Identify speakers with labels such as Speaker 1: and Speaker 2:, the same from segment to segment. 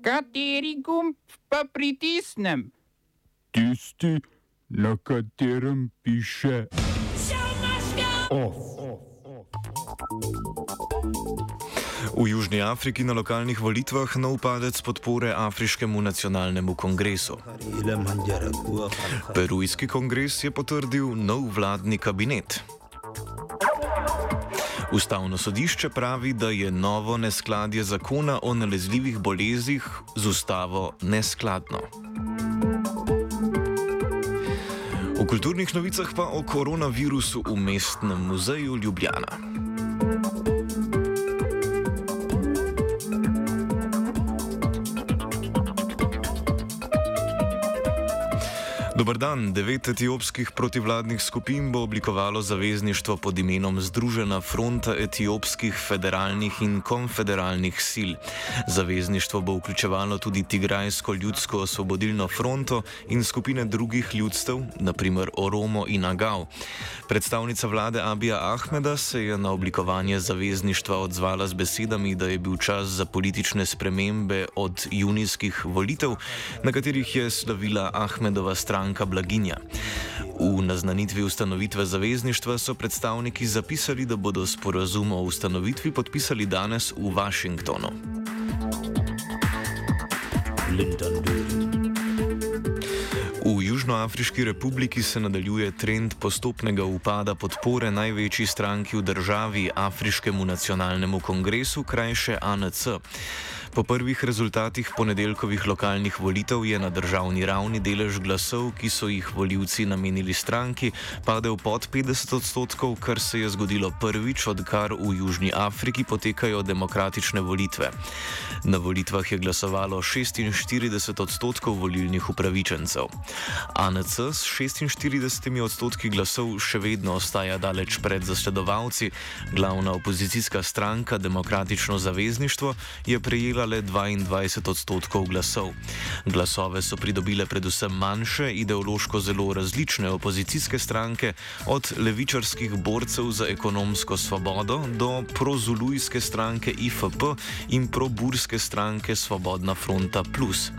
Speaker 1: Kateri gumb pa pritisnem?
Speaker 2: Tisti, na katerem piše OF.
Speaker 3: V Južni Afriki na lokalnih volitvah nov padec podpore Afriškemu nacionalnemu kongresu. Perujski kongres je potrdil nov vladni kabinet. Ustavno sodišče pravi, da je novo neskladje zakona o nalezljivih boleznih z ustavo neskladno. V kulturnih novicah pa o koronavirusu v mestnem muzeju Ljubljana. Dobr dan. Devet etiopskih protivladnih skupin bo oblikovalo zavezništvo pod imenom Združena fronta etiopskih federalnih in konfederalnih sil. Zavezništvo bo vključevalo tudi Tigrajsko ljudsko osvobodilno fronto in skupine drugih ljudstev, naprimer Oromo in Agav. Predstavnica vlade Abija Ahmeda se je na oblikovanje zavezništva odzvala z besedami, da je bil čas za politične spremembe od junijskih volitev, na katerih je slavila Ahmedova stranka. Franka Blaginja. V naznanitvi ustanovitve zavezništva so predstavniki zapisali, da bodo sporazum o ustanovitvi podpisali danes v Washingtonu. V Južnoafriški republiki se nadaljuje trend postopnega upada podpore največji stranki v državi, Afriškemu nacionalnemu kongresu, krajše ANC. Po prvih rezultatih ponedeljkovih lokalnih volitev je na državni ravni delež glasov, ki so jih voljivci namenili stranki, padel pod 50 odstotkov, kar se je zgodilo prvič, odkar v Južni Afriki potekajo demokratične volitve. Na volitvah je glasovalo 46 odstotkov volilnih upravičencev. ANC s 46 odstotki glasov še vedno ostaja daleč pred zasledovalci, glavna opozicijska stranka Demokratično zavezništvo je prejela dosegla le 22 odstotkov glasov. Glasove so pridobile predvsem manjše, ideološko zelo različne opozicijske stranke, od levičarskih borcev za ekonomsko svobodo do prozulujske stranke IFP in proburske stranke Svobodna fronta Plus.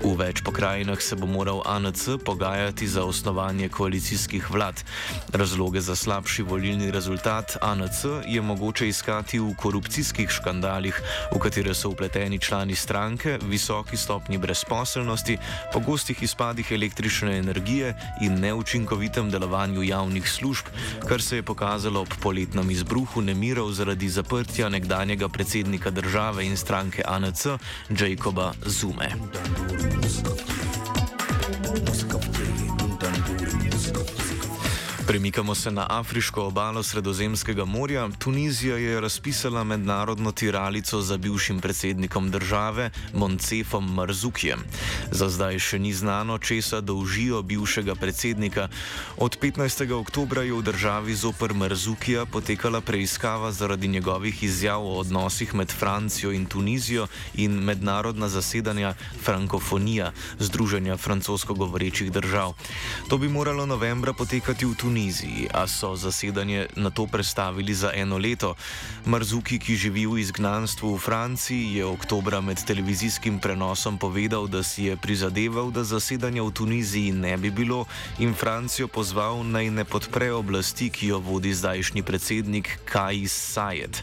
Speaker 3: V več pokrajinah se bo moral ANC pogajati za osnovanje koalicijskih vlad. Razloge za slabši volilni rezultat ANC je mogoče iskati v korupcijskih škandalih, v katere so upleteni zapleteni člani stranke, visoki stopni brezposelnosti, pogostih izpadih električne energije in neučinkovitem delovanju javnih služb, kar se je pokazalo ob poletnem izbruhu nemirov zaradi zaprtja nekdanjega predsednika države in stranke ANC, Jacoba Zume. Premikamo se na afriško obalo Sredozemskega morja. Tunizija je razpisala mednarodno tiralico za bivšim predsednikom države Moncefom Marzukijem. Za zdaj še ni znano, česa dolžijo bivšega predsednika. Od 15. oktobra je v državi zoper Marzukija potekala preiskava zaradi njegovih izjav o odnosih med Francijo in Tunizijo in mednarodna zasedanja Frankofonija, Združenja francosko govorečih držav. To bi moralo novembra potekati v Tuniziji. Tuniziji, a so zasedanje na to prestavili za eno leto. Marzuki, ki živi v izgnanstvu v Franciji, je oktobra med televizijskim prenosom povedal, da si je prizadeval, da zasedanja v Tuniziji ne bi bilo in Francijo pozval naj ne podpre oblasti, ki jo vodi zdajšnji predsednik Kajis Sajed.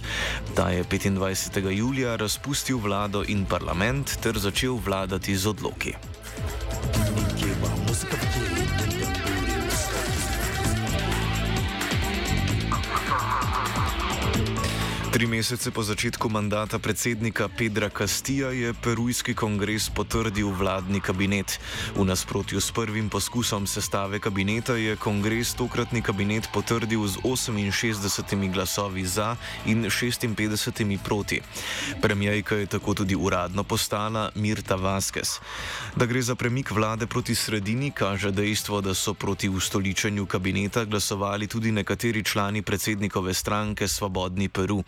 Speaker 3: Ta je 25. julija razpustil vlado in parlament ter začel vladati z odloki. Tri mesece po začetku mandata predsednika Pedra Castilla je perujski kongres potrdil vladni kabinet. V nasprotju s prvim poskusom sestave kabineta je kongres tokratni kabinet potrdil z 68 glasovi za in 56 proti. Premijajka je tako tudi uradno postala Mirta Vaskes. Da gre za premik vlade proti sredini, kaže dejstvo, da so proti ustoličenju kabineta glasovali tudi nekateri člani predsednikove stranke Svobodni Peru.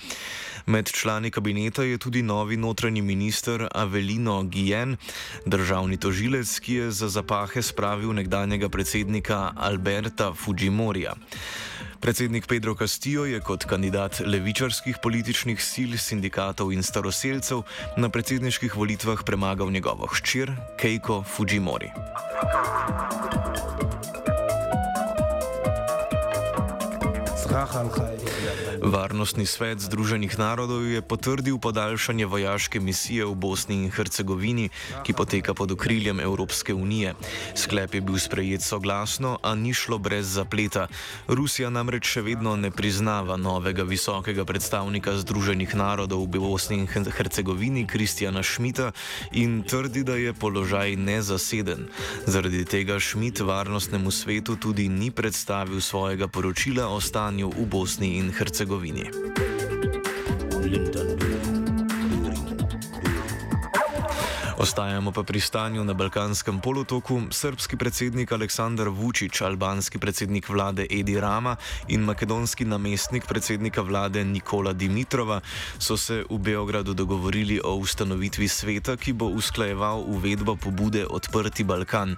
Speaker 3: Med člani kabineta je tudi novi notranji minister Avelino Guillen, državni tožilec, ki je za zapahe spravil nekdanjega predsednika Alberta Fujimorija. Predsednik Pedro Castillo je kot kandidat levičarskih političnih sil, sindikatov in staroseljcev na predsedniških volitvah premagal njegovo hčer Keiko Fujimori. Varnostni svet Združenih narodov je potrdil podaljšanje vojaške misije v Bosni in Hercegovini, ki poteka pod okriljem Evropske unije. Sklep je bil sprejet soglasno, a ni šlo brez zapleta. Rusija namreč še vedno ne priznava novega visokega predstavnika Združenih narodov v Bosni in Hercegovini, Kristjana Šmita, in trdi, da je položaj nezaseden. Zaradi tega Šmit varnostnemu svetu tudi ni predstavil svojega poročila o stanju v Bosni in Hercegovini. Hercegovini. Ostajamo pa pri stanju na Balkanskem polotoku. Srpski predsednik Aleksandar Vučić, albanski predsednik vlade Edi Rama in makedonski namestnik predsednika vlade Nikola Dimitrova so se v Beogradu dogovorili o ustanovitvi sveta, ki bo usklajeval uvedbo pobude Odprti Balkan.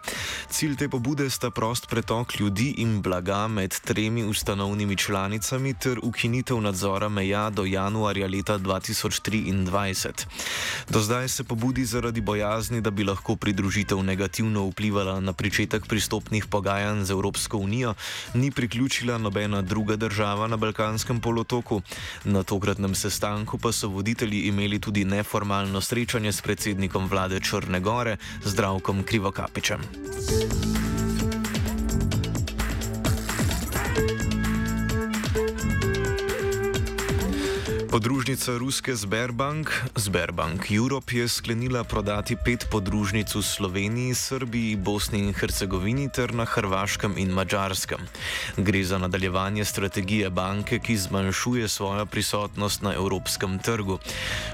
Speaker 3: Cilj te pobude sta prost pretok ljudi in blaga med tremi ustanovnimi članicami ter ukinitev nadzora meja do januarja leta 2023. Do zdaj se pobudi zaradi boja bojazni, da bi lahko pridružitev negativno vplivala na začetek pristopnih pogajanj z Evropsko unijo, ni priključila nobena druga država na Balkanskem polotoku. Na tokratnem sestanku pa so voditelji imeli tudi neformalno srečanje s predsednikom vlade Črne Gore, Zdravkom Krivokapičem. Podružnica ruske Sberbank, Sberbank Europe, je sklenila prodati pet podružnic v Sloveniji, Srbiji, Bosni in Hercegovini ter na Hrvaškem in Mačarskem. Gre za nadaljevanje strategije banke, ki zmanjšuje svojo prisotnost na evropskem trgu.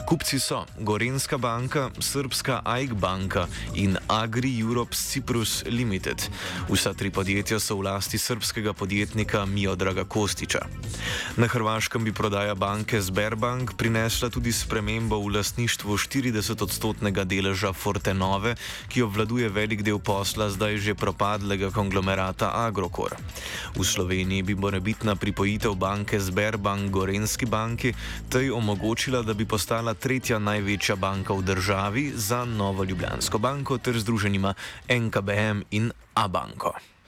Speaker 3: Kupci so Gorenska banka, Srpska AIG banka in Agri Europe Cyprus Limited. Vsa tri podjetja so v lasti srpskega podjetnika Miodraga Kostiča. Na Hrvaškem bi prodaja banke Sberbank Sberbank prinesla tudi spremembo v lastništvu 40-odstotnega deleža Fortenove, ki obvladuje velik del posla zdaj že propadlega konglomerata Agrokor. V Sloveniji bi morebitna pripojitev banke Sberbank Gorenski banki tej omogočila, da bi postala tretja največja banka v državi za Novo Ljubljansko banko ter združenima NKBM in Abanko.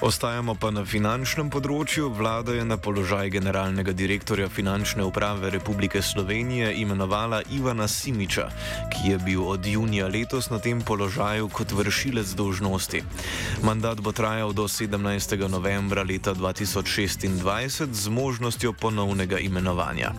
Speaker 3: Ostajamo pa na finančnem področju. Vlada je na položaj generalnega direktorja finančne uprave Republike Slovenije imenovala Ivana Simiča, ki je bil od junija letos na tem položaju kot vršilec dolžnosti. Mandat bo trajal do 17. novembra leta 2026 z možnostjo ponovnega imenovanja.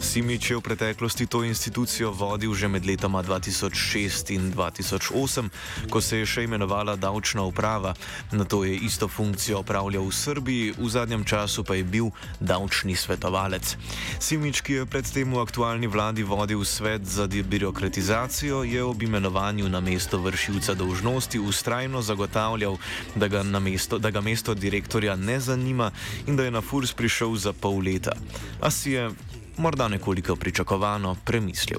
Speaker 3: Simič je v preteklosti to institucijo vodil že med letoma 2006 in 2008, ko se je še imenovala davčna uprava. Na to je isto funkcijo opravljal v Srbiji, v zadnjem času pa je bil davčni svetovalec. Simič, ki je predtem v aktualni vladi vodil svet za debirokratizacijo, je ob imenovanju na mesto vršilca dolžnosti ustrajno zagotavljal, da ga, mesto, da ga mesto direktorja ne zanima in da je na Furs prišel za pol leta. A si je morda nekoliko pričakovano premislil.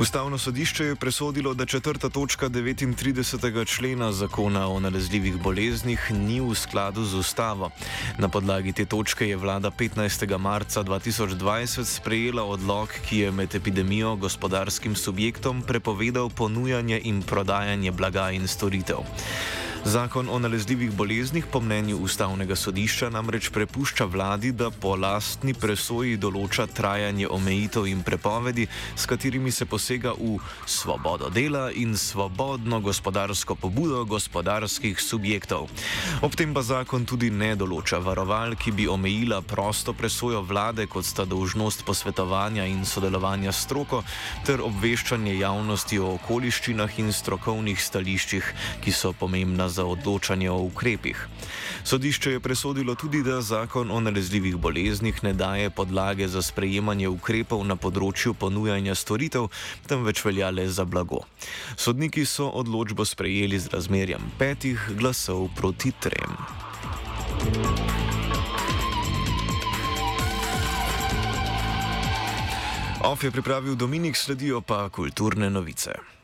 Speaker 3: Ustavno sodišče je presodilo, da četrta točka 39. člena zakona o nalezljivih boleznih ni v skladu z ustavo. Na podlagi te točke je vlada 15. marca 2020 sprejela odlog, ki je med epidemijo gospodarskim subjektom prepovedal ponujanje in prodajanje blaga in storitev. Zakon o nalezljivih boleznih po mnenju ustavnega sodišča namreč prepušča vladi, da po lastni presoji določa trajanje omejitev in prepovedi, s katerimi se posega v svobodo dela in svobodno gospodarsko pobudo gospodarskih subjektov. Ob tem pa zakon tudi ne določa varoval, ki bi omejila prosto presojo vlade, kot sta dolžnost posvetovanja in sodelovanja s stroko, ter obveščanje javnosti o okoliščinah in strokovnih stališčih, ki so pomembna za odločanje o ukrepih. Sodišče je presodilo tudi, da zakon o nalezljivih boleznih ne daje podlage za sprejemanje ukrepov na področju ponujanja storitev, temveč velja le za blago. Sodniki so odločbo sprejeli z razmerjem petih glasov proti trem. Of je pripravil Dominik, sledijo pa kulturne novice.